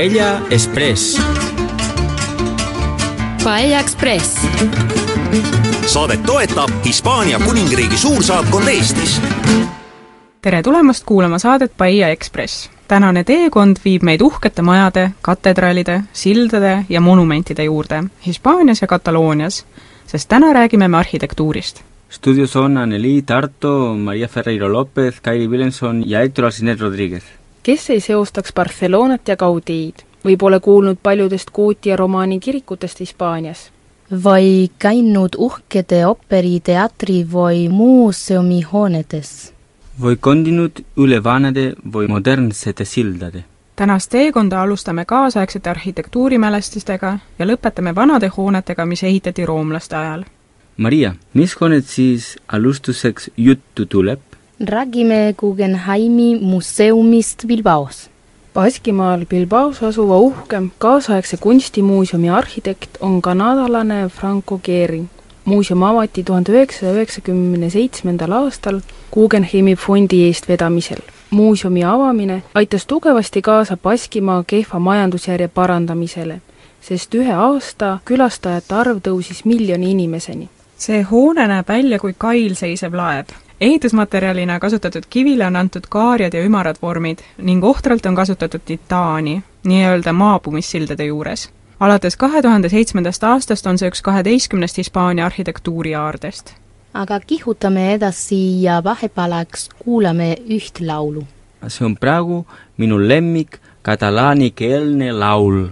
Paella Express. Paella Express. saadet toetab Hispaania kuningriigi suursaatkond Eestis. tere tulemast kuulama saadet Paella Ekspress. tänane teekond viib meid uhkete majade, katedraalide, sildade ja monumentide juurde Hispaanias ja Kataloonias, sest täna räägime me arhitektuurist Studios on Anneli Tarto, Maria Ferreiro Lopez, Kairi Williamson ja Hector Alciner Rodriguez. Kes ei seostaks Barcelonat ja Gaudiid või pole kuulnud paljudest gooti ja romaani kirikutest Hispaanias? või käinud uhkede operiteatri või muuseumi hoonetes? või kondinud üle vanade või modernsete sildade. tänast teekonda alustame kaasaegsete arhitektuurimälestistega ja lõpetame vanade hoonetega, mis ehitati roomlaste ajal Maria, mis hooned siis alustuseks juttu tuleb? Räägime Guggenheimi muuseumist Bilbaos. Baskimaal Bilbaos asuva uhke kaasaegse kunstimuuseumi arhitekt on kanadalane Franco Gehry. muuseum avati tuhande üheksasaja üheksakümne seitsmendal aastal Guggenheimi fondi eestvedamisel. muuseumi avamine aitas tugevasti kaasa Baskimaa kehva majandusjärje parandamisele, sest ühe aasta külastajate arv tõusis miljoni inimeseni see hoone näeb välja kui kail seisev laev. Ehitusmaterjalina kasutatud kivile on antud kaarjad ja ümarad vormid ning ohtralt on kasutatud titaani, nii-öelda maapumissildade juures. alates kahe tuhande seitsmendast aastast on see üks kaheteistkümnest Hispaania arhitektuuriaardest. aga kihutame edasi ja vahepealaks kuulame üht laulu. see on praegu minu lemmik katalaanikeelne laul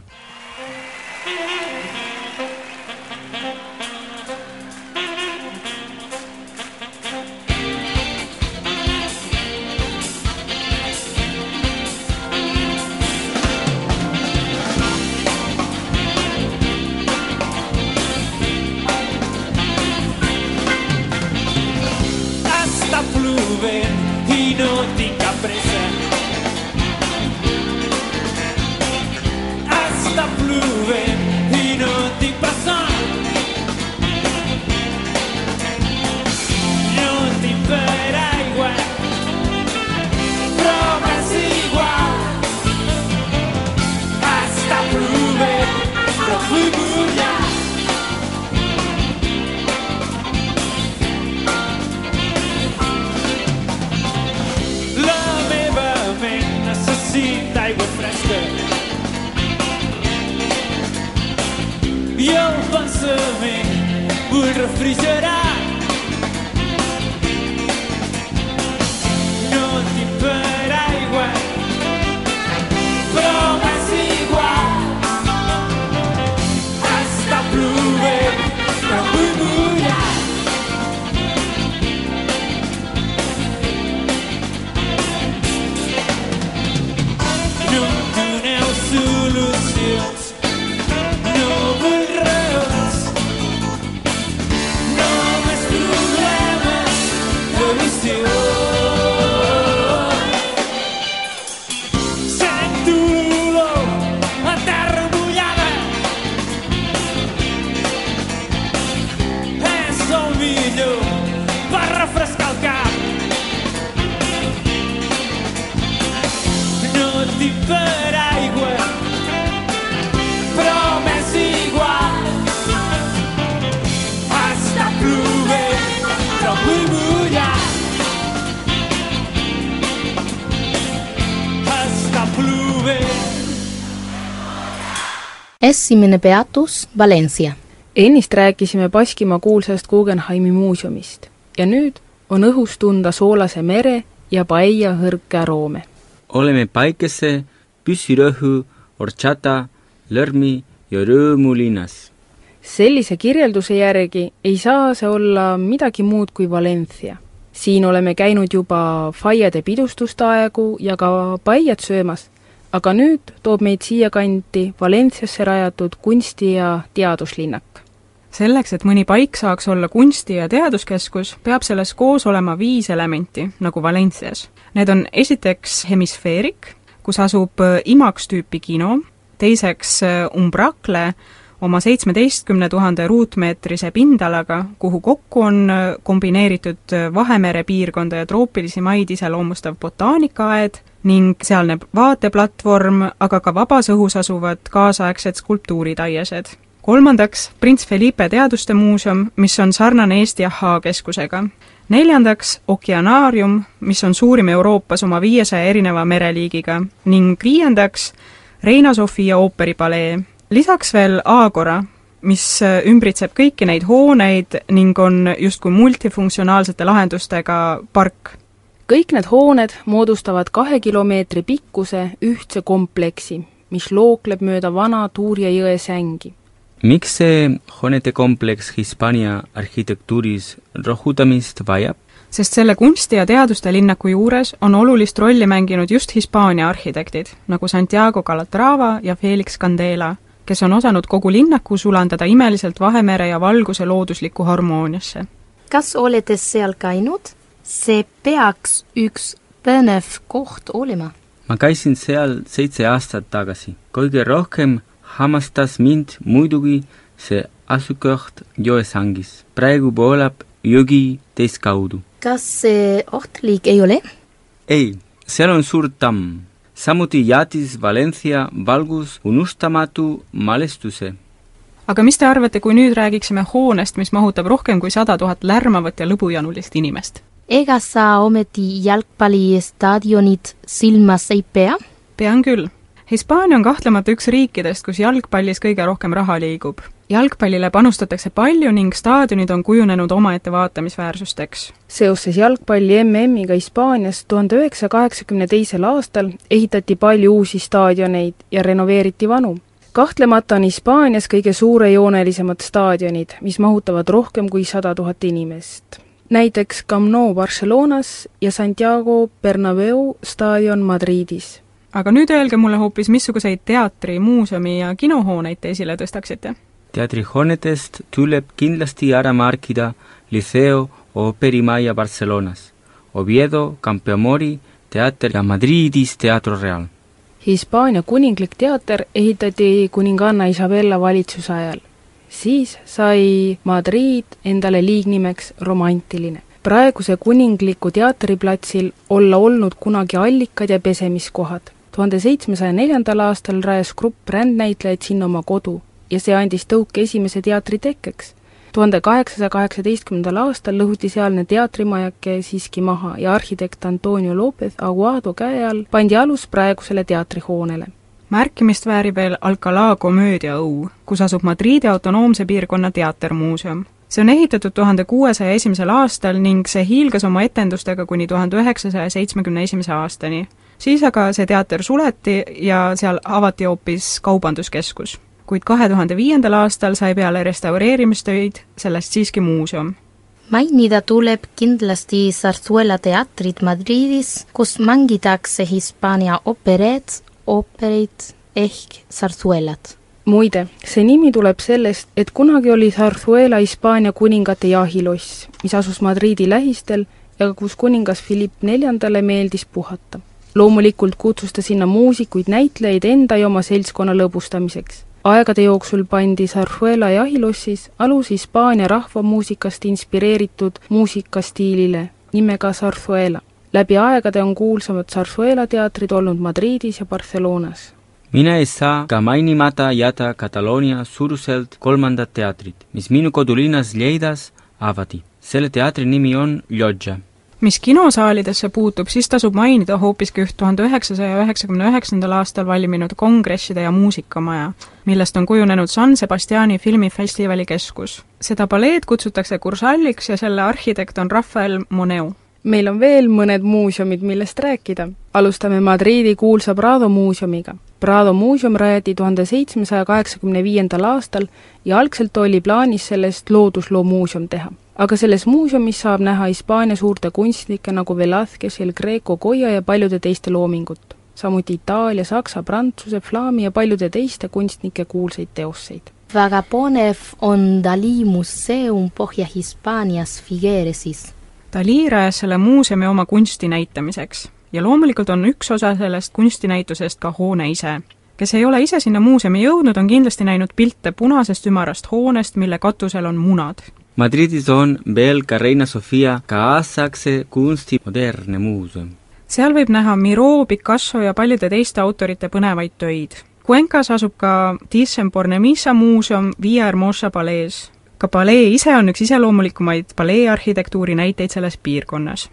e ele passa bem por refrigerar. Esimene peatus Valencia. ennist rääkisime Baskimaa kuulsast Guggenheimi muuseumist ja nüüd on õhus tunda Soolase mere ja paella hõrke aroome. oleme päikese, püssirõhu, horchata, lörmi ja rõõmu linnas. sellise kirjelduse järgi ei saa see olla midagi muud kui Valencia. siin oleme käinud juba faiade pidustuste aegu ja ka paellat söömas, aga nüüd toob meid siiakanti Valenciasse rajatud kunsti- ja teaduslinnak. selleks, et mõni paik saaks olla kunsti- ja teaduskeskus, peab selles koos olema viis elementi, nagu Valencias. Need on esiteks hemisfeerik, kus asub äh, IMAX tüüpi kino, teiseks äh, Umbracle, oma seitsmeteistkümne tuhande ruutmeetrise pindalaga, kuhu kokku on äh, kombineeritud Vahemere piirkonda ja troopilisi maid iseloomustav botaanikaaed ning sealne vaateplatvorm, aga ka vabas õhus asuvad kaasaegsed skulptuuritaiesed. kolmandaks, Prints Felipe Teaduste Muuseum, mis on sarnane Eesti Ahhaa keskusega. neljandaks, Okeanaarium, mis on suurim Euroopas oma viiesaja erineva mereliigiga ning viiendaks, Reina Sofia ooperipalee. lisaks veel Aagora, mis ümbritseb kõiki neid hooneid ning on justkui multifunktsionaalsete lahendustega park kõik need hooned moodustavad kahe kilomeetri pikkuse ühtse kompleksi, mis lookleb mööda vana Tuurja jõe sängi. miks see hoonete kompleks Hispaania arhitektuuris rõhutamist vajab? sest selle kunsti- ja teaduste linnaku juures on olulist rolli mänginud just Hispaania arhitektid, nagu Santiago Calatrava ja Felix Candela, kes on osanud kogu linnaku sulandada imeliselt Vahemere ja valguse looduslikku harmooniasse. kas olete seal käinud? See peaks üks põnev koht olema. ma käisin seal seitse aastat tagasi. kõige rohkem hämmastas mind muidugi see asukoht jõesangis. praegu voolab jõgi teist kaudu. kas see ohtlik ei ole? ei, seal on suur tamm. samuti jättis Valencia valgus unustamatu mälestuse. aga mis te arvate, kui nüüd räägiksime hoonest, mis mahutab rohkem kui sada tuhat lärmavat ja lõbujanulist inimest? Ega sa ometi jalgpallistaadionit silmas ei pea? pean küll. Hispaania on kahtlemata üks riikidest, kus jalgpallis kõige rohkem raha liigub. jalgpallile panustatakse palju ning staadionid on kujunenud omaette vaatamisväärsusteks. seoses jalgpalli MM-iga Hispaanias tuhande üheksasaja kaheksakümne teisel aastal ehitati palju uusi staadioneid ja renoveeriti vanu kahtlemata on Hispaanias kõige suurejoonelisemad staadionid, mis mahutavad rohkem kui sada tuhat inimest näiteks Camp Nou Barcelonas ja Santiago Bernabeu staadion Madridis. aga nüüd öelge mulle hoopis, missuguseid teatri, muuseumi ja kinohooneid te esile tõstaksite? teatrihoonetest tuleb kindlasti ära märkida Liceo ooperimaja Barcelonas, Oviedo, Campeamori teater ja Madridis Teatro Real. Hispaania kuninglik teater ehitati kuninganna Isabella valitsuse ajal siis sai Madrid endale liignimeks romantiline. praeguse kuningliku teatriplatsil olla olnud kunagi allikad ja pesemiskohad. tuhande seitsmesaja neljandal aastal rajas grupp rändnäitlejaid sinna oma kodu ja see andis tõuke esimese teatri tekkeks. tuhande kaheksasaja kaheksateistkümnendal aastal lõhuti sealne teatrimajake siiski maha ja arhitekt Antonio Lopez Aguado käe all pandi alus praegusele teatrihoonele märkimist väärib veel Alcalá komöödiaõu, kus asub Madriidi autonoomse piirkonna teatermuuseum. see on ehitatud tuhande kuuesaja esimesel aastal ning see hiilgas oma etendustega kuni tuhande üheksasaja seitsmekümne esimese aastani. siis aga see teater suleti ja seal avati hoopis kaubanduskeskus. kuid kahe tuhande viiendal aastal sai peale restaureerimistöid sellest siiski muuseum mainida tuleb kindlasti Zarzuela teatrit Madridis, kus mängitakse Hispaania opereed ooperid ehk sarsuelad. muide, see nimi tuleb sellest, et kunagi oli Zarzuela Hispaania kuningate jahiloss, mis asus Madriidi lähistel ja kus kuningas Philipp neljandale meeldis puhata. loomulikult kutsus ta sinna muusikuid, näitlejaid enda ja oma seltskonna lõbustamiseks. aegade jooksul pandi Zarzuela jahilossis alus Hispaania rahvamuusikast inspireeritud muusikastiilile nimega Zarzuela läbi aegade on kuulsamad Zarzuela teatrid olnud Madridis ja Barcelonas. mina ei saa ka mainimata jätta Kataloonia suuruselt kolmandat teatrit, mis minu kodulinnas Lleidas avati. selle teatri nimi on Llotja. mis kinosaalidesse puutub, siis tasub mainida hoopiski üht tuhande üheksasaja üheksakümne üheksandal aastal valminud kongresside ja muusikamaja, millest on kujunenud San Sebastiani filmifestivali keskus. seda paleed kutsutakse Kursalliks ja selle arhitekt on Rafael Moneu meil on veel mõned muuseumid, millest rääkida. alustame Madriidi kuulsa Prado muuseumiga. Prado muuseum rajati tuhande seitsmesaja kaheksakümne viiendal aastal ja algselt oli plaanis sellest loodusloo muuseum teha. aga selles muuseumis saab näha Hispaania suurte kunstnike nagu Velázquez, El Greco, Goya ja paljude teiste loomingut. samuti Itaalia, Saksa, Prantsuse, Flaami ja paljude teiste kunstnike kuulsaid teoseid väga põnev on Dali museum Põhja-Hispaanias Figueresis Dali rajas selle muuseumi oma kunsti näitamiseks ja loomulikult on üks osa sellest kunstinäitusest ka hoone ise. kes ei ole ise sinna muuseumi jõudnud, on kindlasti näinud pilte punasest ümarast hoonest, mille katusel on munad. Madridis on veel ka Reina Sofia kaasaegse kunsti modernne muuseum. seal võib näha Miro, Picasso ja paljude teiste autorite põnevaid töid. Cuencas asub ka Thyssen-Bornemisza muuseum Via Hermosa palees. Ka palee ise on üks iseloomulikumaid paleearhitektuuri näiteid selles piirkonnas.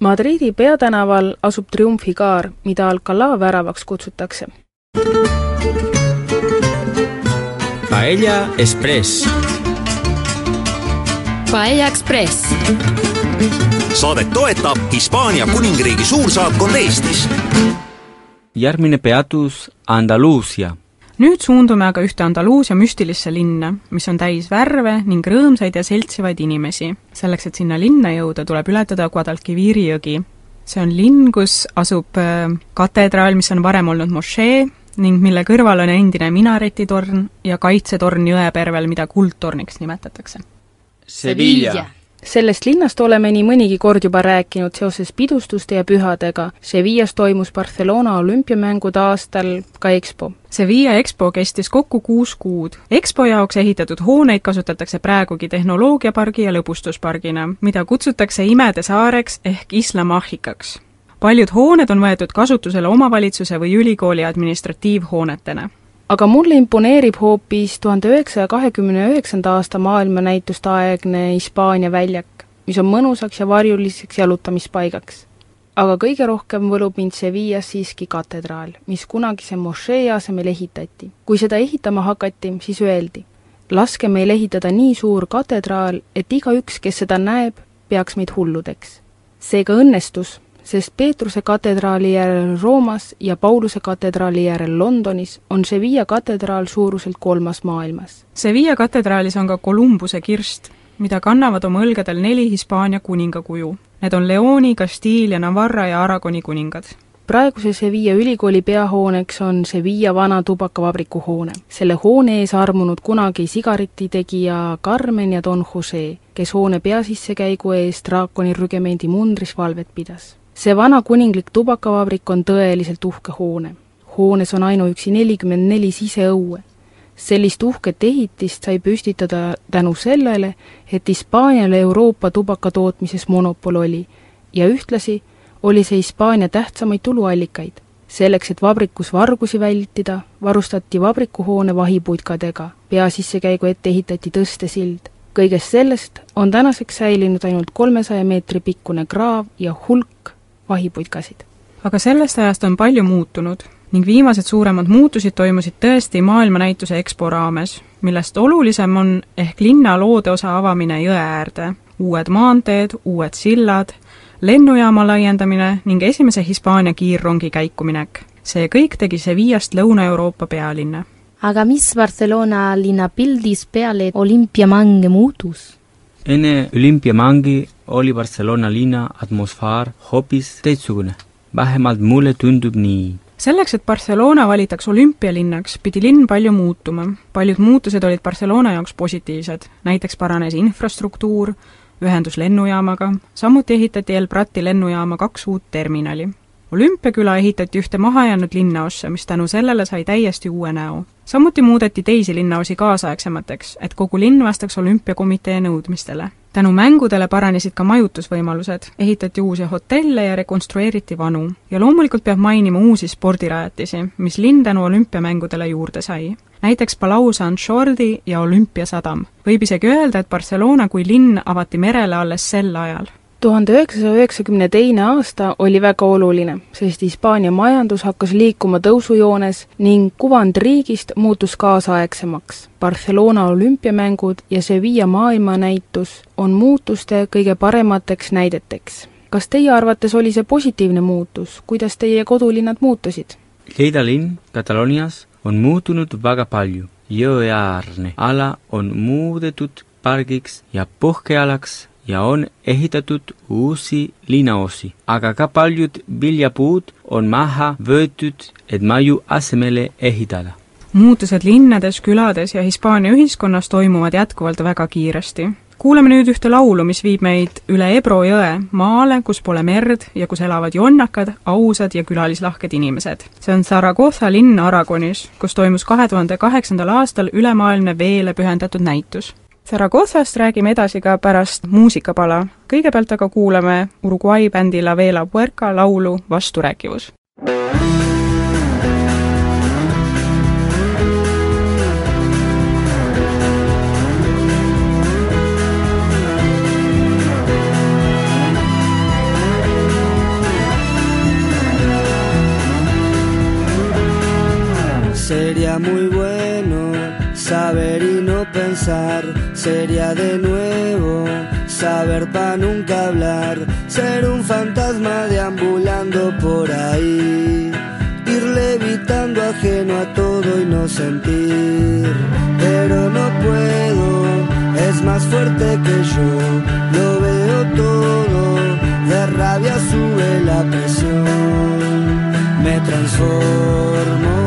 Madridi peatänaval asub triumfikaar, mida Alcalá väravaks kutsutakse. Paella Express. Paella Express. saadet toetab Hispaania kuningriigi suursaatkond Eestis. järgmine peatus Andaluusia. Nüüd suundume aga ühte Andaluusia müstilisse linna, mis on täis värve ning rõõmsaid ja seltsivaid inimesi. selleks, et sinna linna jõuda, tuleb ületada Guadalquiviri jõgi. see on linn, kus asub äh, katedraal, mis on varem olnud mošee ning mille kõrval on endine minaretitorn ja kaitsetorn jõepervel, mida kuldtorniks nimetatakse. Sevilla. Sellest linnast oleme nii mõnigi kord juba rääkinud seoses pidustuste ja pühadega. Sevillas toimus Barcelona olümpiamängude aastal ka EXPO. Sevilla EXPO kestis kokku kuus kuud. EXPO jaoks ehitatud hooneid kasutatakse praegugi tehnoloogiapargi ja lõbustuspargina, mida kutsutakse imede saareks ehk Isla Magicaks. paljud hooned on võetud kasutusele omavalitsuse või ülikooli administratiivhoonetena aga mulle imponeerib hoopis tuhande üheksasaja kahekümne üheksanda aasta maailmanäituste aegne Hispaania väljak, mis on mõnusaks ja varjuliseks jalutamispaigaks. aga kõige rohkem võlub mind Sevillas siiski katedraal, mis kunagise mošee asemel ehitati. kui seda ehitama hakati, siis öeldi, laske meil ehitada nii suur katedraal, et igaüks, kes seda näeb, peaks meid hulludeks. seega õnnestus sest Peetruse katedraali järel Roomas ja Pauluse katedraali järel Londonis on Sevilla katedraal suuruselt kolmas maailmas. Sevilla katedraalis on ka Kolumbuse kirst, mida kannavad oma õlgadel neli Hispaania kuningakuju. Need on Leoni, Castilla, Navarra ja Aragoni kuningad praeguse Sevilla ülikooli peahooneks on Sevilla vana tubakavabriku hoone. selle hoone ees armunud kunagi sigaretitegija Carmen ja Don Jose, kes hoone peasissekäigu eest draakoni rügemendi mundris valvet pidas see vana kuninglik tubakavabrik on tõeliselt uhke hoone. hoones on ainuüksi nelikümmend neli siseõue. sellist uhket ehitist sai püstitada tänu sellele, et Hispaanial Euroopa tubakatootmises monopol oli ja ühtlasi oli see Hispaania tähtsamaid tuluallikaid. selleks, et vabrikus vargusi vältida, varustati vabrikuhoone vahiputkadega, pea sissekäigu ette ehitati tõstesild kõigest sellest on tänaseks säilinud ainult kolmesaja meetri pikkune kraav ja hulk vahiputkasid. aga sellest ajast on palju muutunud ning viimased suuremad muutused toimusid tõesti maailmanäituse EXPO raames, millest olulisem on ehk linna loodeosa avamine jõe äärde, uued maanteed, uued sillad, lennujaama laiendamine ning esimese Hispaania kiirrongi käikuminek. see kõik tegi Sevillast Lõuna-Euroopa pealinna. aga mis Barcelona linnapildis peale olümpiamänge muutus? enne olümpiamängi oli Barcelona linna atmosfäär hoopis teistsugune. vähemalt mulle tundub nii. selleks, et Barcelona valitaks olümpialinnaks, pidi linn palju muutuma. paljud muutused olid Barcelona jaoks positiivsed, näiteks paranes infrastruktuur, ühendus lennujaamaga, samuti ehitati El Prati lennujaama kaks uut terminali olümpiaküla ehitati ühte mahajäänud linnaossa, mis tänu sellele sai täiesti uue näo. samuti muudeti teisi linnaosi kaasaegsemateks, et kogu linn vastaks olümpiakomitee nõudmistele. Tänu mängudele paranesid ka majutusvõimalused, ehitati uusi hotelle ja rekonstrueeriti vanu. ja loomulikult peab mainima uusi spordirajatisi, mis linn tänu olümpiamängudele juurde sai. näiteks Palau San Jordi ja Olümpiasadam. võib isegi öelda, et Barcelona kui linn avati merele alles sel ajal tuhande üheksasaja üheksakümne teine aasta oli väga oluline, sest Hispaania majandus hakkas liikuma tõusujoones ning kuvand riigist muutus kaasaegsemaks. Barcelona olümpiamängud ja Sevilla maailmanäitus on muutuste kõige paremateks näideteks. kas teie arvates oli see positiivne muutus, kuidas teie kodulinnad muutusid? Lleida linn Katalonias on muutunud väga palju. jõeäärne ala on muudetud pargiks ja puhkealaks ja on ehitatud uusi linnaosi, aga ka paljud viljapuud on maha võetud, et maju asemele ehitada. muutused linnades, külades ja Hispaania ühiskonnas toimuvad jätkuvalt väga kiiresti. kuulame nüüd ühte laulu, mis viib meid üle Ebro jõe, maale, kus pole merd ja kus elavad jonnakad, ausad ja külalislahked inimesed. see on Zaragoza linn Aragonis, kus toimus kahe tuhande kaheksandal aastal ülemaailmne veele pühendatud näitus Zaragozzast räägime edasi ka pärast muusikapala. kõigepealt aga kuulame Uruguay bändi La Vela Puerca laulu Vasturääkivus. Sería muy bueno pensar, sería de nuevo saber para nunca hablar, ser un fantasma deambulando por ahí, ir levitando ajeno a todo y no sentir, pero no puedo, es más fuerte que yo, lo veo todo, de rabia sube la presión, me transformo.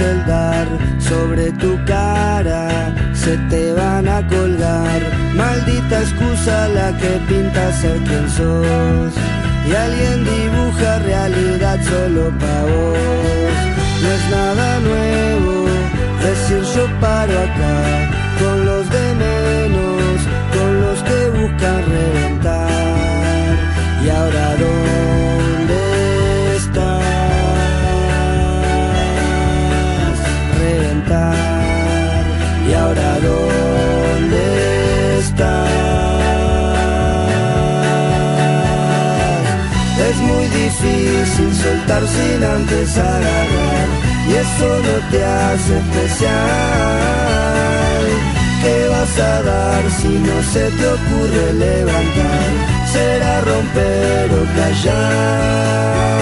El sobre tu cara se te van a colgar. Maldita excusa la que pinta ser quien sos. Y alguien dibuja realidad solo pa' vos. No es nada nuevo decir yo paro acá con los de menos difícil soltar sin antes agarrar y eso no te hace especial ¿Qué vas a dar si no se te ocurre levantar? Será romper o callar.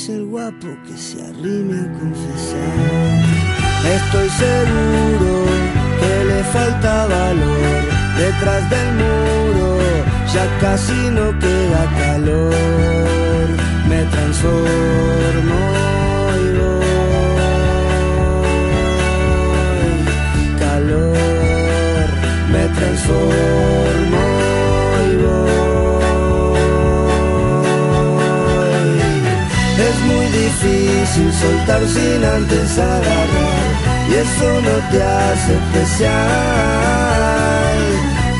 Es el guapo que se arrime a confesar? Estoy seguro que le falta valor detrás del muro, ya casi no queda calor. Me transformo y voy calor. Me transformo muy difícil soltar sin antes agarrar y eso no te hace especial.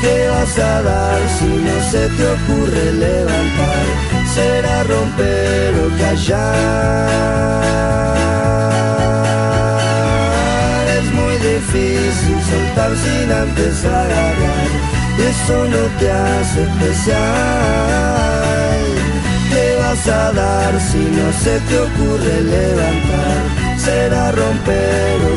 ¿Qué vas a dar si no se te ocurre levantar? Será romper o callar. Es muy difícil soltar sin antes agarrar y eso no te hace especial. ¿Qué vas a dar si no se te ocurre levantar? Será romper o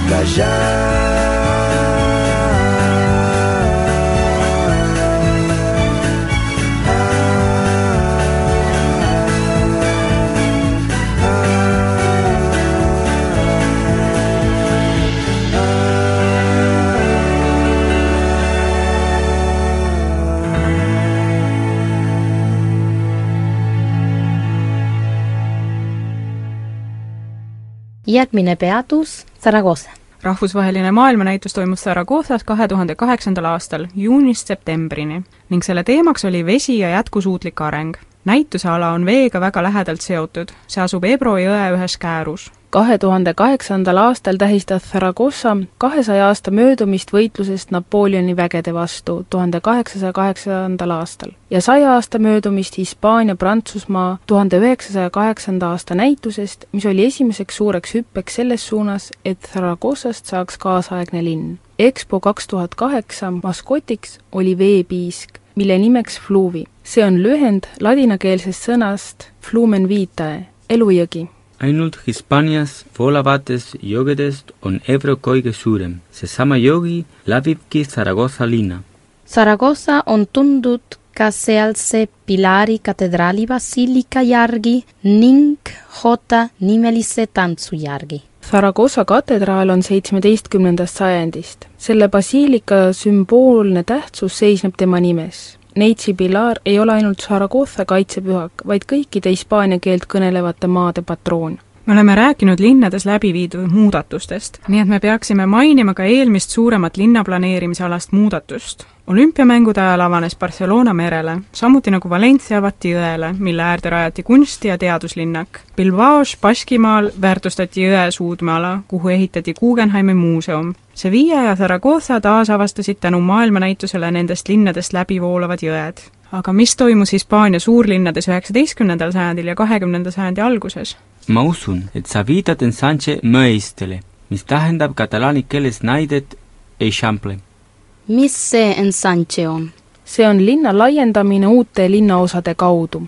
järgmine peatus Saragossa. rahvusvaheline maailmanäitus toimus Zaragozzas kahe tuhande kaheksandal aastal juunist septembrini ning selle teemaks oli vesi ja jätkusuutlik areng. Näituse ala on veega väga lähedalt seotud, see asub Ebro jõe ühes käärus. kahe tuhande kaheksandal aastal tähistas Zaragoza kahesaja aasta möödumist võitlusest Napoleoni vägede vastu tuhande kaheksasaja kaheksandal aastal ja saja aasta möödumist Hispaania-Prantsusmaa tuhande üheksasaja kaheksanda aasta näitusest, mis oli esimeseks suureks hüppeks selles suunas, et Zaragozast saaks kaasaegne linn. EXPO kaks tuhat kaheksa maskotiks oli veepiisk, mille nimeks Fluvi. See on lühend ladinakeelsest sõnast flumen vitae, elujõgi ainult Hispaanias voolavatest joogedest on Ebro kõige suurem. seesama joogi läbibki Zaragoza linna. Saragossa on tuntud ka sealse Pilari katedraali basiilika järgi ning Jota nimelise tantsu järgi. Zaragoza katedraal on seitsmeteistkümnendast sajandist. selle basiilika sümboolne tähtsus seisneb tema nimes. Neitsi Pilar ei ole ainult Zaragoza kaitsepühak, vaid kõikide hispaania keelt kõnelevate maade patroon me oleme rääkinud linnades läbi viidud muudatustest, nii et me peaksime mainima ka eelmist suuremat linnaplaneerimisalast muudatust. olümpiamängude ajal avanes Barcelona merele, samuti nagu Valencia avati jõele, mille äärde rajati kunsti- ja teaduslinnak. Bilbaos Baskimaal väärtustati jõe suudmeala, kuhu ehitati Guggenheimi muuseum. Sevilla ja Zaragoza taasavastasid tänu maailmanäitusele nendest linnadest läbi voolavad jõed. aga mis toimus Hispaania suurlinnades üheksateistkümnendal sajandil ja kahekümnenda sajandi alguses? Ma usun, et sa viitad ensanche mõistele, mis tähendab katalaani keeles näidet eixample. mis see ensanche on? see on linna laiendamine uute linnaosade kaudu.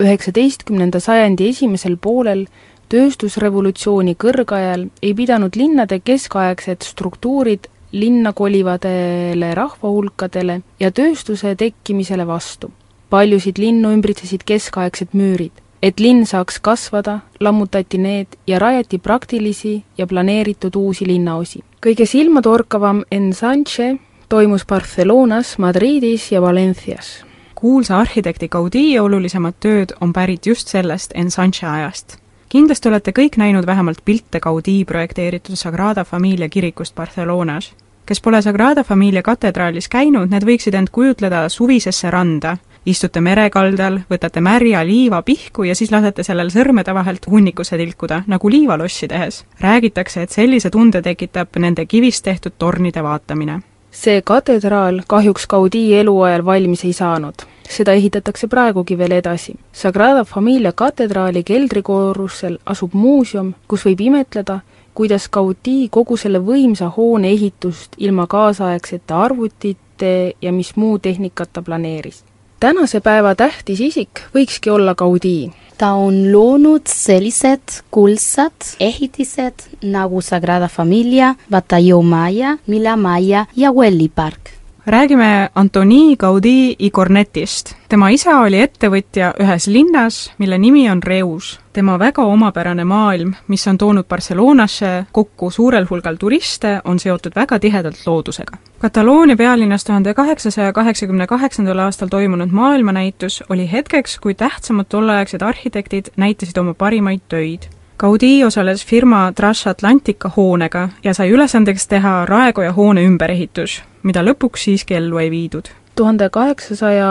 üheksateistkümnenda sajandi esimesel poolel tööstusrevolutsiooni kõrgajal ei pidanud linnade keskaegsed struktuurid linna kolivadele rahvahulkadele ja tööstuse tekkimisele vastu. paljusid linnu ümbritsesid keskaegsed müürid. Et linn saaks kasvada, lammutati need ja rajati praktilisi ja planeeritud uusi linnaosi. kõige silmatorkavam ensanche toimus Barcelonas, Madridis ja Valencias. kuulsa arhitekti Gaudí olulisemad tööd on pärit just sellest ensanche ajast kindlasti olete kõik näinud vähemalt pilte Gaudí projekteeritud Sagrada Familia kirikust Barcelonas. kes pole Sagrada Familia katedraalis käinud, need võiksid end kujutleda suvisesse randa. Istute merekaldal, võtate märja liiva pihku ja siis lasete sellel sõrmede vahelt hunnikusse tilkuda, nagu liivalossi tehes. räägitakse, et sellise tunde tekitab nende kivist tehtud tornide vaatamine see katedraal kahjuks Gaudí eluajal valmis ei saanud. seda ehitatakse praegugi veel edasi. Sagrada Familia katedraali keldrikorrusel asub muuseum, kus võib imetleda, kuidas Gaudí kogu selle võimsa hoone ehitust ilma kaasaegsete arvutite ja mis muu tehnikata planeeris. Tänase päeva tähtis isik võikski olla Gaudí, ta on loonud sellised kuldsad ehitised nagu Sagrada Familia, Batalló Maya, Mila Maya ja Welli park. Räägime Antoni Gaudí y Cornetist. tema isa oli ettevõtja ühes linnas, mille nimi on Reus. tema väga omapärane maailm, mis on toonud Barcelonasse kokku suurel hulgal turiste, on seotud väga tihedalt loodusega. Kataloonia pealinnas tuhande kaheksasaja kaheksakümne kaheksandal aastal toimunud maailmanäitus oli hetkeks, kui tähtsamad tolleaegsed arhitektid näitasid oma parimaid töid Gaudí osales firma Transatlantica hoonega ja sai ülesandeks teha Raekoja hoone ümberehitus, mida lõpuks siiski ellu ei viidud. tuhande kaheksasaja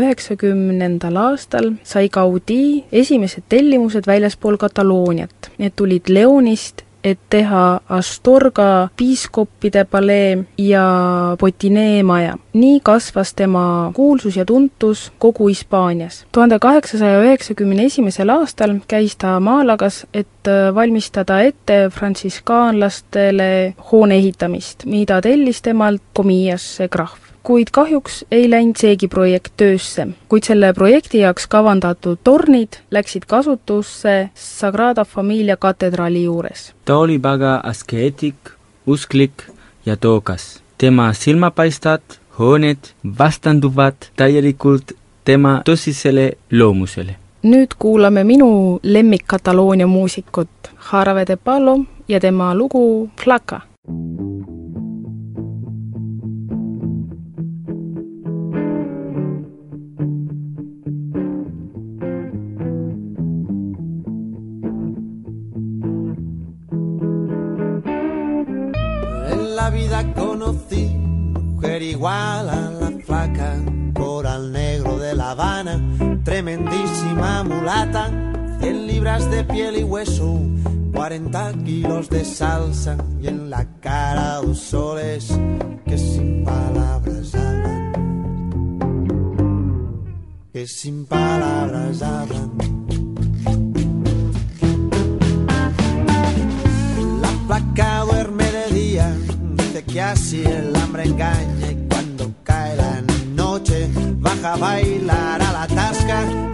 üheksakümnendal aastal sai Gaudí esimesed tellimused väljaspool Katalooniat. Need tulid Leonist, et teha Astorga piiskoppide palee ja Potinee maja. nii kasvas tema kuulsus ja tuntus kogu Hispaanias. tuhande kaheksasaja üheksakümne esimesel aastal käis ta Malagas, et valmistada ette frantsiskaanlastele hoone ehitamist, mida tellis temalt Comillas krahv kuid kahjuks ei läinud seegi projekt töösse, kuid selle projekti jaoks kavandatud tornid läksid kasutusse Sagrada Familia katedraali juures. ta oli väga askeetik, usklik ja tookas. tema silmapaistvad hooned vastanduvad täielikult tema tõsisele loomusele. nüüd kuulame minu lemmik Kataloonia muusikut Jarabe de Palo ja tema lugu Flaca. En la vida conocí mujer igual a la flaca, coral negro de La Habana, tremendísima mulata, 100 libras de piel y hueso, 40 kilos de salsa y en la cara dos soles que sin palabras hablan, que sin palabras hablan. Así el hambre engaña y cuando cae la noche baja a bailar a la tasca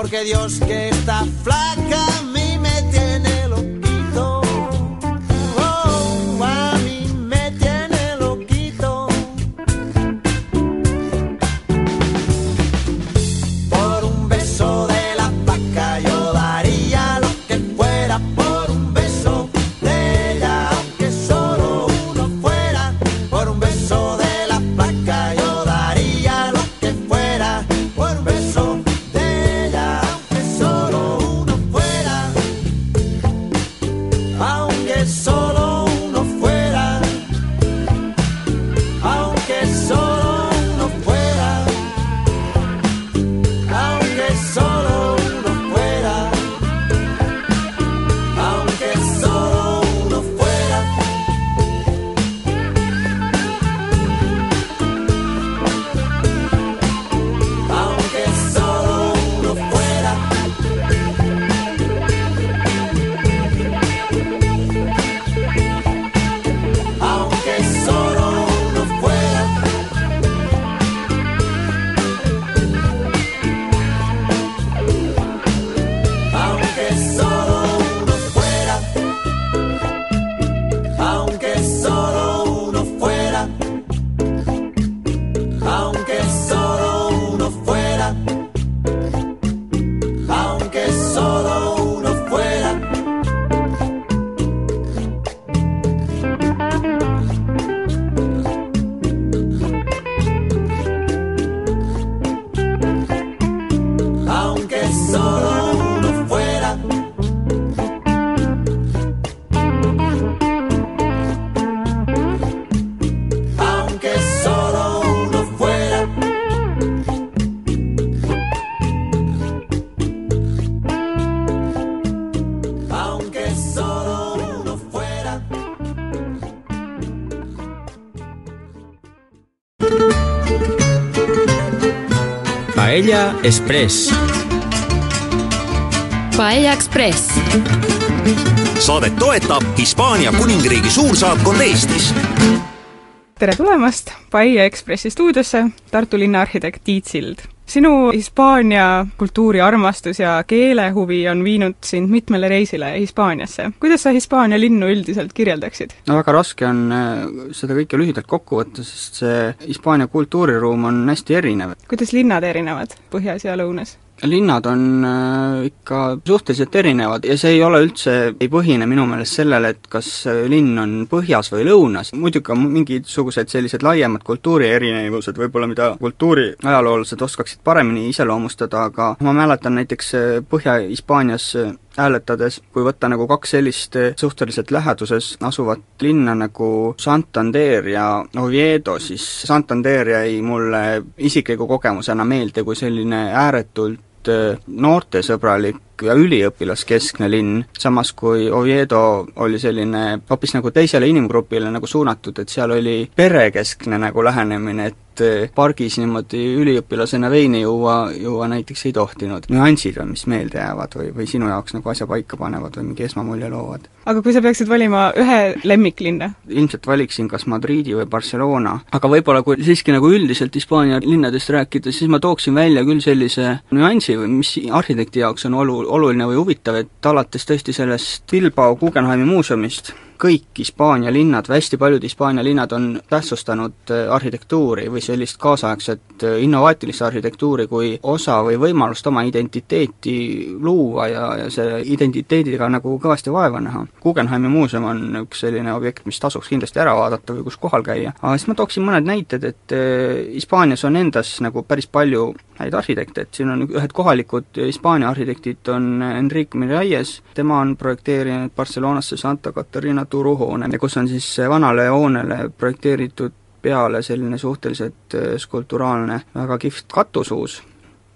porque Dios que está flaca Paella Express. Paella Express. saadet toetab Hispaania kuningriigi suursaatkond Eestis tere tulemast Paia Ekspressi stuudiosse, Tartu linna arhitekt Tiit Sild. Sinu Hispaania kultuuriarmastus ja keelehuvi on viinud sind mitmele reisile Hispaaniasse. kuidas sa Hispaania linnu üldiselt kirjeldaksid? no väga raske on äh, seda kõike lühidalt kokku võtta, sest see Hispaania kultuuriruum on hästi erinev. kuidas linnad erinevad põhjas ja lõunas? Linnad on äh, ikka suhteliselt erinevad ja see ei ole üldse, ei põhine minu meelest sellele, et kas linn on põhjas või lõunas, muidugi on mingisugused sellised laiemad kultuuri erinevused võib-olla, mida kultuuriajaloolased oskaksid paremini iseloomustada, aga ma mäletan näiteks äh, Põhja-Hispaanias äh, hääletades, kui võtta nagu kaks sellist suhteliselt läheduses asuvat linna nagu Santander ja Oviedo, siis Santander jäi mulle isikliku kogemusena meelde kui selline ääretult noortesõbralik ja üliõpilaskeskne linn, samas kui Oviedo oli selline hoopis nagu teisele inimgrupile nagu suunatud, et seal oli perekeskne nagu lähenemine, et äh, pargis niimoodi üliõpilasena veini juua, juua näiteks ei tohtinud. nüansid on, mis meelde jäävad või, või sinu jaoks nagu asja paika panevad või mingi esmamulje loovad? aga kui sa peaksid valima ühe lemmiklinna? ilmselt valiksin kas Madridi või Barcelona, aga võib-olla kui siiski nagu üldiselt Hispaania linnadest rääkida, siis ma tooksin välja küll sellise nüansi, mis arhitekti jaoks on olu-, oluline või huvitav, et alates tõesti sellest Bilbao Guggenheimi muuseumist, kõik Hispaania linnad või hästi paljud Hispaania linnad on tähtsustanud äh, arhitektuuri või sellist kaasaegset äh, innovaatilist arhitektuuri kui osa või võimalust oma identiteeti luua ja, ja selle identiteediga nagu kõvasti vaeva näha. Guggenheimi muuseum on üks selline objekt, mis tasuks kindlasti ära vaadata või kus kohal käia. aga siis ma tooksin mõned näited, et äh, Hispaanias on endas nagu päris palju häid arhitekte, et siin on ühed kohalikud Hispaania arhitektid, on Enrique Miralles, tema on projekteerinud Barcelonasse Santa Catarina turuhoone, kus on siis vanale hoonele projekteeritud peale selline suhteliselt äh, skulpturaalne väga kihvt katusuus.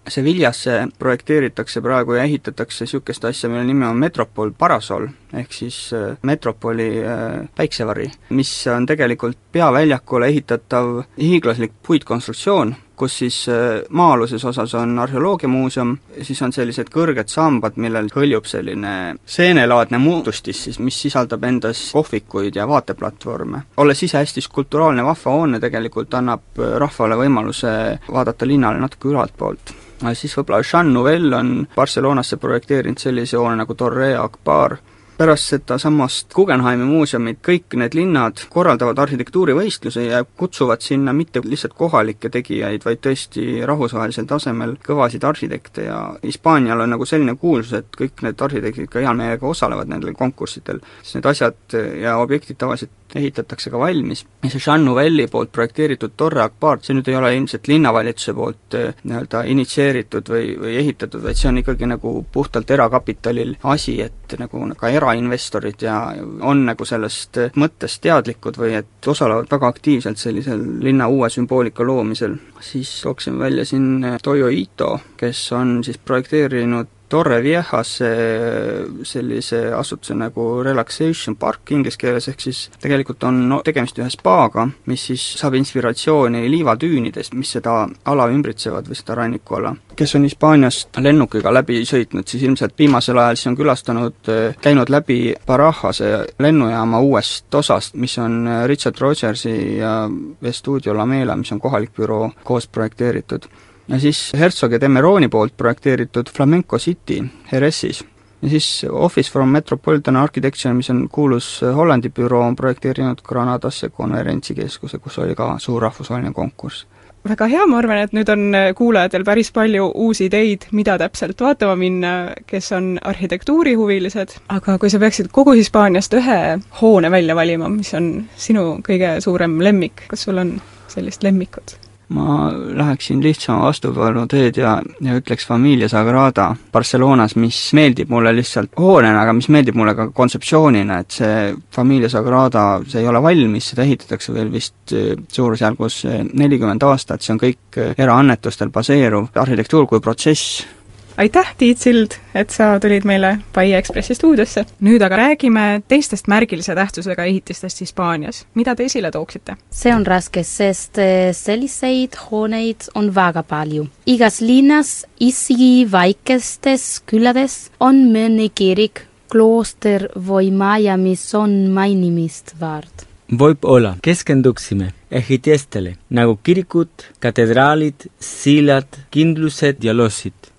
Sevillasse projekteeritakse praegu ja ehitatakse niisugust asja, mille nimi on Metropol Parasol, ehk siis äh, Metropoli äh, päiksevari, mis on tegelikult peaväljakule ehitatav hiiglaslik puitkonstruktsioon, kus siis äh, maa-aluses osas on arheoloogiamuuseum, siis on sellised kõrged sambad, millel hõljub selline seenelaadne moodustis siis, mis sisaldab endas kohvikuid ja vaateplatvorme. olles ise hästi skulpturaalne vahva hoone, tegelikult annab äh, rahvale võimaluse vaadata linnale natuke ülaltpoolt siis võib-olla Jean Nouvel on Barcelonasse projekteerinud sellise hoone nagu Torre Akbar, pärast sedasamast Guggenheimi muuseumit kõik need linnad korraldavad arhitektuurivõistluse ja kutsuvad sinna mitte lihtsalt kohalikke tegijaid, vaid tõesti rahvusvahelisel tasemel kõvasid arhitekte ja Hispaanial on nagu selline kuulsus, et kõik need arhitektid ka hea meelega osalevad nendel konkurssidel, sest need asjad ja objektid tavaliselt ehitatakse ka valmis. ja see Jean Nouvelli poolt projekteeritud Torre Akbar, see nüüd ei ole ilmselt linnavalitsuse poolt eh, nii-öelda initsieeritud või, või ehitatud, vaid see on ikkagi nagu puhtalt erakapitalil asi, et nagu ka erainvestorid ja on nagu sellest mõttest teadlikud või et osalevad väga aktiivselt sellisel linna uue sümboolika loomisel. siis tooksin välja siin Toyo Ito, kes on siis projekteerinud Torre Viejasse sellise asutuse nagu Relaxation Park inglise keeles, ehk siis tegelikult on no, tegemist ühe spaaga, mis siis saab inspiratsiooni liivatüünidest, mis seda ala ümbritsevad või seda rannikuala. kes on Hispaaniast lennukiga läbi sõitnud, siis ilmselt viimasel ajal siis on külastanud, käinud läbi Barajase lennujaama uuest osast, mis on Richard Rogersi ja Estudio Lamela, mis on kohalik büroo, koos projekteeritud ja siis Herzog ja Demeroni poolt projekteeritud Flamenco City Heressis. ja siis Office from Metropolitan Architecture, mis on kuulus Hollandi büroo, on projekteerinud Granadasse konverentsikeskuse, kus oli ka suur rahvusvaheline konkurss väga hea, ma arvan, et nüüd on kuulajatel päris palju uusi ideid, mida täpselt vaatama minna, kes on arhitektuurihuvilised, aga kui sa peaksid kogu Hispaaniast ühe hoone välja valima, mis on sinu kõige suurem lemmik, kas sul on sellist lemmikut? Ma läheksin lihtsama vastupanu teed ja, ja ütleks Familia Sagrada Barcelonas, mis meeldib mulle lihtsalt hoonena, aga mis meeldib mulle ka kontseptsioonina, et see Familia Sagrada, see ei ole valmis, seda ehitatakse veel vist eh, suurusjärgus eh, nelikümmend aastat, see on kõik eh, eraannetustel baseeruv arhitektuur kui protsess aitäh, Tiit Sild, et sa tulid meile Pai Ekspressi stuudiosse. nüüd aga räägime teistest märgilise tähtsusega ehitistest Hispaanias. mida te esile tooksite? see on raske, sest eh, selliseid hooneid on väga palju. igas linnas, isegi väikestes külades on mõni kirik, klooster või maja, mis on mainimist väärt võib-olla keskenduksime ehitistele nagu kirikud, katedraalid, sillad, kindlused ja lossid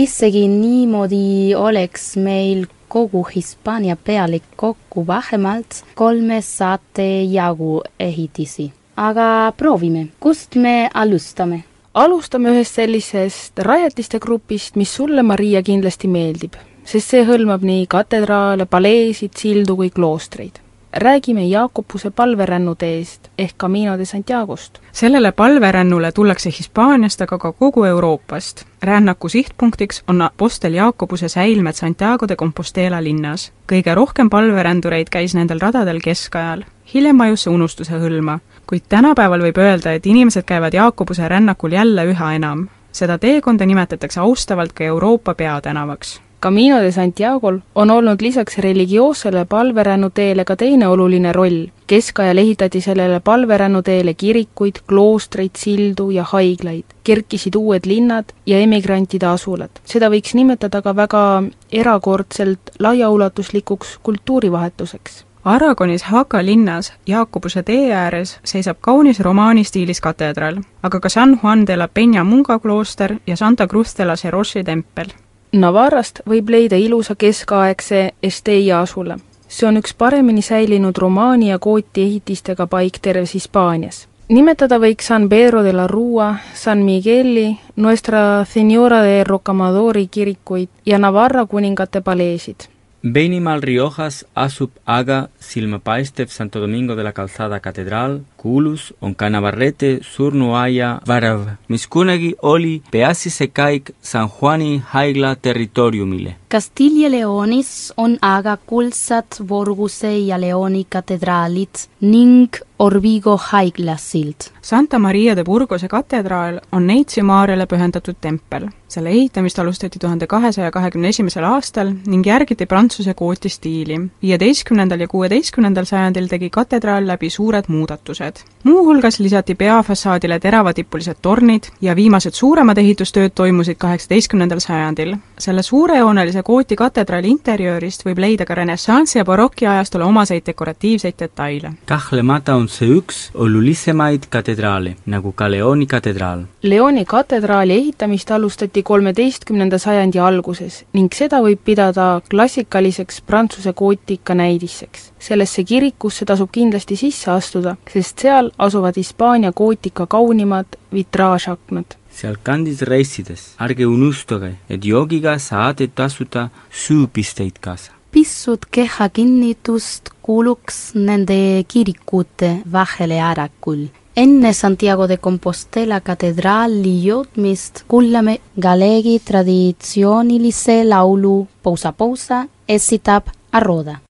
isegi niimoodi oleks meil kogu Hispaania pealik kokku vähemalt kolmesada jagu ehitisi. aga proovime, kust me alustame? alustame ühest sellisest rajatiste grupist, mis sulle, Maria, kindlasti meeldib, sest see hõlmab nii katedraale, paleesid, sildu kui kloostreid räägime Jaakobuse palverännuteest ehk Camino de Santiagost. sellele palverännule tullakse Hispaaniast, aga ka kogu Euroopast. rännaku sihtpunktiks on Apostel Jaakobuse säilmed Santiago de Compostela linnas. kõige rohkem palverändureid käis nendel radadel keskajal. hiljem vajus see unustuse hõlma, kuid tänapäeval võib öelda, et inimesed käivad Jaakobuse rännakul jälle üha enam. seda teekonda nimetatakse austavalt ka Euroopa peatänavaks Camino de Santiago'l on olnud lisaks religioossele palverännuteele ka teine oluline roll. keskajal ehitati sellele palverännuteele kirikuid, kloostreid, sildu ja haiglaid. kerkisid uued linnad ja emigrantide asulad. seda võiks nimetada ka väga erakordselt laiaulatuslikuks kultuurivahetuseks Aragonis Haka linnas Jaakobuse tee ääres seisab kaunis romaani stiilis katedraal, aga ka San Juan de la Peña Munga klooster ja Santa Cruz de la Seroshi tempel Navarrast võib leida ilusa keskaegse Estella asula. see on üks paremini säilinud romaani ja kooti ehitistega paik terves Hispaanias. nimetada võiks San Pedro de la Rua, San Migueli, Nuestra Senora de Rocamadori kirikuid ja Navarra kuningate paleesid Beinimal Riojas asub aga silmapaistev Santo Domingo de la Calzada Catedral, kuulus on ka Navarrete surnuaia värav, mis kunagi oli peaasjase kaik San Juani haigla territooriumile. Castilla Leonis on aga kuldsad Borguse ja Leoni katedraalid ning Orvigo haiglasild. Santa Maria de Burgose katedraal on Neitsi Maarjale pühendatud tempel. selle ehitamist alustati tuhande kahesaja kahekümne esimesel aastal ning järgiti Prantsuse gooti stiili. viieteistkümnendal ja kuueteistkümnendal sajandil tegi katedraal läbi suured muudatused. Ehitustööd. muuhulgas lisati peafassaadile teravatipulised tornid ja viimased suuremad ehitustööd toimusid kaheksateistkümnendal sajandil. selle suurejoonelise Gooti katedraali interjöörist võib leida ka renessansi ja baroki ajastule omaseid dekoratiivseid detaile. kahtlemata on see üks olulisemaid katedraale, nagu ka Leoni katedraal. Leoni katedraali ehitamist alustati kolmeteistkümnenda sajandi alguses ning seda võib pidada klassikaliseks Prantsuse gootika näidiseks. Sellesse kirikusse tasub kindlasti sisse astuda, sest seal asuvad Hispaania gootika kaunimad vitraažaknad. sealkandis reisides ärge unustage, et joogiga saate tasuda süüpisteid kaasa. pisut kehakinnitust kuuluks nende kirikute vahele ära küll. enne Santiago de Compostela katedraali jõudmist kuulame Galegi traditsioonilise laulu Pousa Pousa esitab Arroda.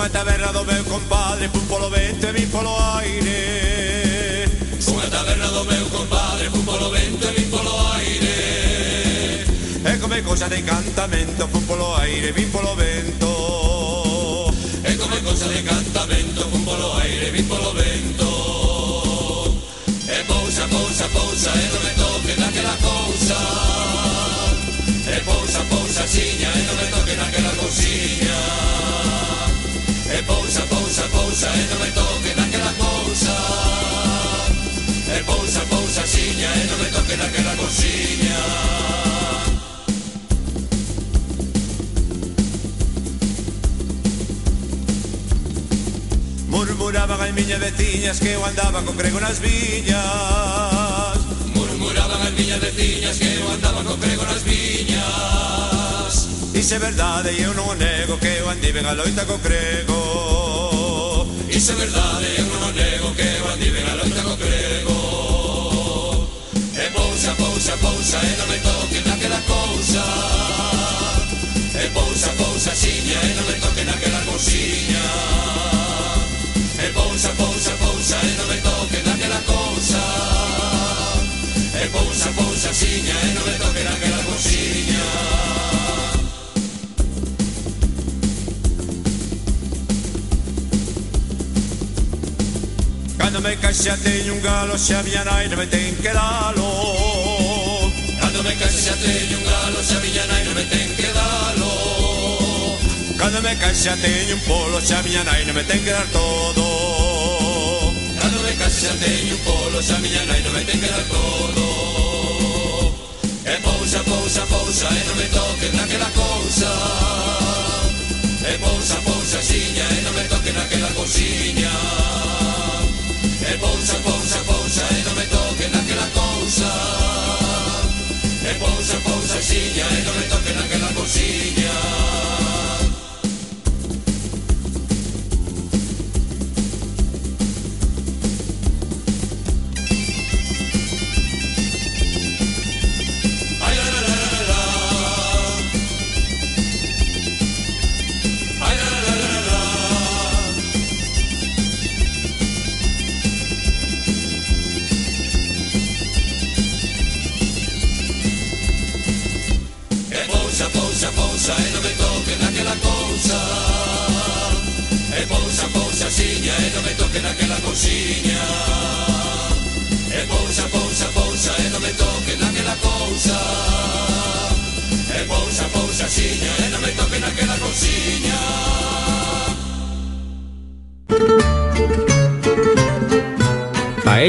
Nunha taberna do meu compadre Pum polo vento e min polo aire. Nunha taberna do meu compadre Pum polo vento e min polo aire. E come cosa de encantamento Pum polo aire vim polo vento. E come cosa de encantamento Pum polo aire vim polo vento. E pousa, pousa, pousa E non me toque daquela cousa veciñas que eu andaba con grego nas viñas. Murmuraban as miñas veciñas que eu andaba con grego nas viñas. Iso é verdade e eu non o nego que eu andiven a loita co grego Iso é verdade e eu non o nego que eu andiven a loita co grego E pousa, pousa, pousa e non me toquen naquela cousa. E pousa, pousa, xiña e non me toquen naquela cousiña bolsiña e eh, non me toquen aquela bolsiña Cando me case teño un galo se a miña nai non me ten que dalo Cando me case teño un galo se a miña nai non me ten que dalo Cando me case teño un polo se a miña nai non me ten que dar todo. Cando me case teño un polo se a miña nai non me ten que dar todo. Pousa, pousa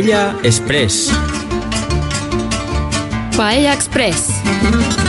Paella Express. Paella Express.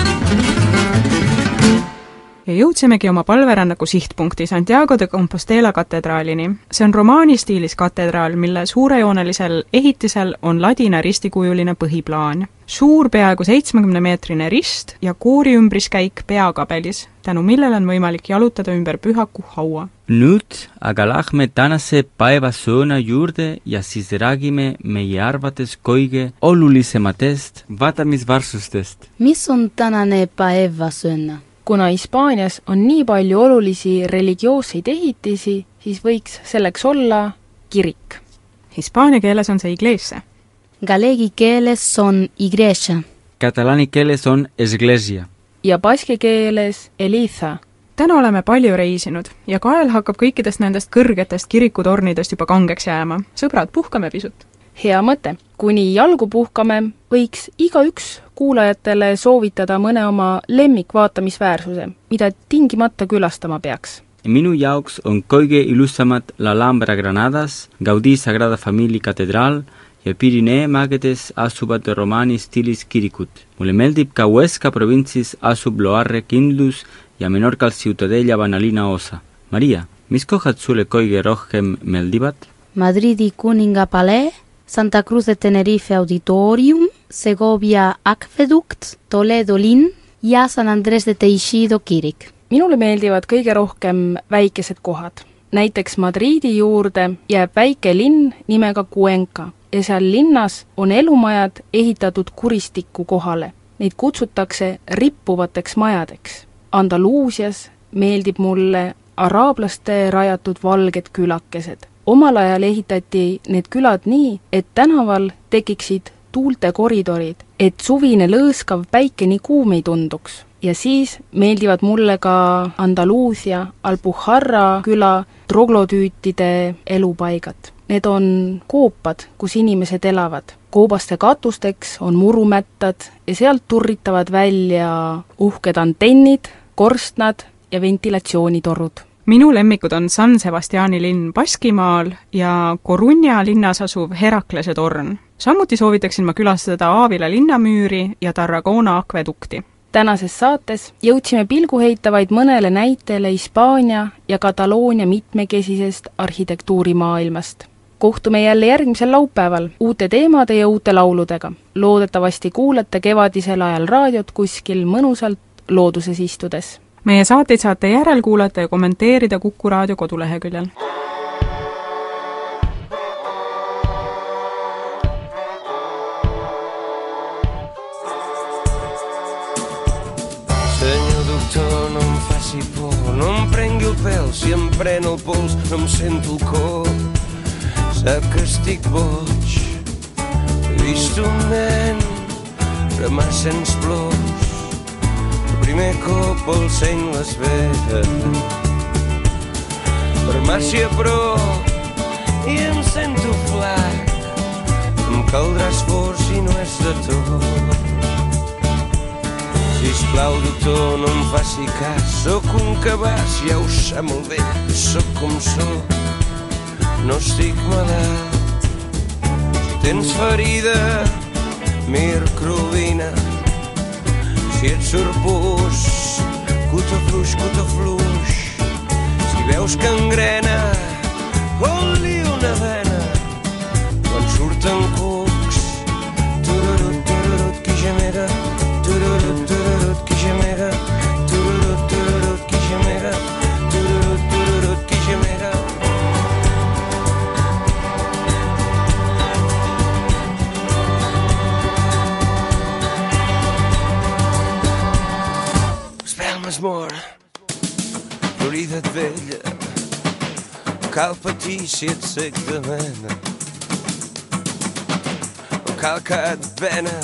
Ja jõudsimegi oma palverännaku sihtpunkti Santiago de Compostela katedraalini. see on romaani stiilis katedraal, mille suurejoonelisel ehitisel on ladina ristikujuline põhiplaan. suur, peaaegu seitsmekümnemeetrine rist ja koori ümbriskäik peakabelis, tänu millele on võimalik jalutada ümber pühaku haua. nüüd aga lähme tänase päevasõna juurde ja siis räägime meie arvates kõige olulisematest vaatamisväärsustest. mis on tänane päevasõna? Kuna Hispaanias on nii palju olulisi religioosseid ehitisi, siis võiks selleks olla kirik. Hispaania keeles on see iglesia. Galegi keeles on igreja. Catalani keeles on esglesia. ja baski keeles Eliza. täna oleme palju reisinud ja kael hakkab kõikidest nendest kõrgetest kirikutornidest juba kangeks jääma. sõbrad, puhkame pisut. hea mõte. kuni jalgu puhkame, võiks igaüks kuulajatele soovitada mõne oma lemmikvaatamisväärsuse, mida tingimata külastama peaks. minu jaoks on kõige ilusamad La Alhambra Granadas, Gaudí Sagrada Familia katedraal ja Pirinee mägedes asuvad romaani stiilis kirikud. mulle meeldib ka Huesca provintsis asub Loarre kindlus ja Menorcal Ciutadella Vanalina osa. Maria, mis kohad sulle kõige rohkem meeldivad? Madridi kuninga palee, Santa Cruz de Tenerife auditorium, Segovia akvedukt, Toledo linn ja San Andres de Teixido kirik. minule meeldivad kõige rohkem väikesed kohad. näiteks Madriidi juurde jääb väike linn nimega Cuenca ja seal linnas on elumajad ehitatud kuristiku kohale. Neid kutsutakse rippuvateks majadeks. Andaluusias meeldib mulle araablaste rajatud valged külakesed. omal ajal ehitati need külad nii, et tänaval tekiksid tuultekoridorid, et suvine lõõskav päike nii kuum ei tunduks. ja siis meeldivad mulle ka Andaluusia, Alpujarra küla troglotüütide elupaigad. Need on koopad, kus inimesed elavad. koobaste katusteks on murumättad ja sealt turritavad välja uhked antennid, korstnad ja ventilatsioonitorud minu lemmikud on San Sebastiani linn Baskimaal ja Coruña linnas asuv Heraklase torn. Samuti soovitaksin ma külastada Aavila linnamüüri ja Tarragona akvedukti. tänases saates jõudsime pilgu heita vaid mõnele näitele Hispaania ja Kataloonia mitmekesisest arhitektuurimaailmast. kohtume jälle järgmisel laupäeval uute teemade ja uute lauludega. loodetavasti kuulate kevadisel ajal raadiot kuskil mõnusalt looduses istudes meie saateid saate järelkuulata ja kommenteerida Kuku raadio koduleheküljel. Doctor, no em faci por, no em prengui el pèl, si em pren el pols no em sento el cor. Sap que estic boig, vist un nen remassant plors, el primer cop el seny les vetes. Farmàcia però, i em sento flac, em caldrà esforç i no és de tot. Sisplau, doctor, no em faci cas. Sóc un cabàs, ja ho sap molt bé, sóc com sóc. No estic malalt. Tens ferida, mircrovina. Si et surt pus, cuta fluix, cuta fluix. Si veus que engrena, col-li una vena. Quan surten cucs, florida et vella, cal patir si et sec de mena. Cal que et vena,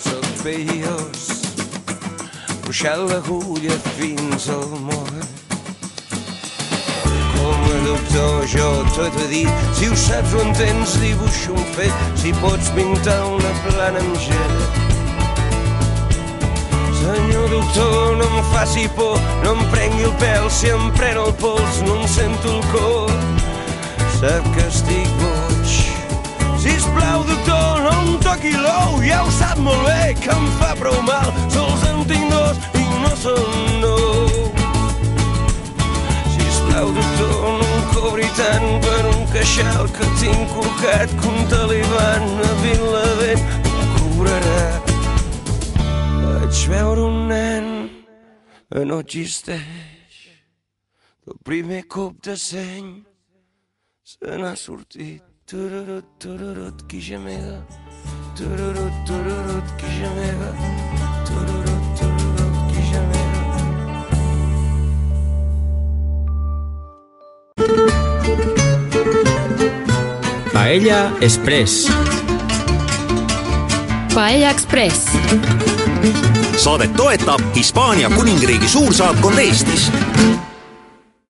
sóc veiós, puxant l'agulla fins al món. Com a doctor jo tot he dit, si ho saps o entens dibuixo un fet, si pots pintar una plana amb gel. Senyor doctor, no em faci por, no em prengui el pèl, si em pren el pols no em sento el cor. Sap que estic boig. Sisplau, doctor, no em toqui l'ou, ja ho sap molt bé que em fa prou mal. Sols en tinc dos i no són nou. Sisplau, doctor, no em cobri tant per un queixal que tinc colcat que un taliban a Vilavent em cobrarà. Vaig veure un nen que no existeix. El primer cop de seny se n'ha sortit. Tururut, tururut, qui gemega. Tururut, tururut, qui gemega. Tururut, tururut, qui gemega. Paella Express. Paella Ekspress. Saadet toetab Hispaania Kuningriigi suursaatkond Eestis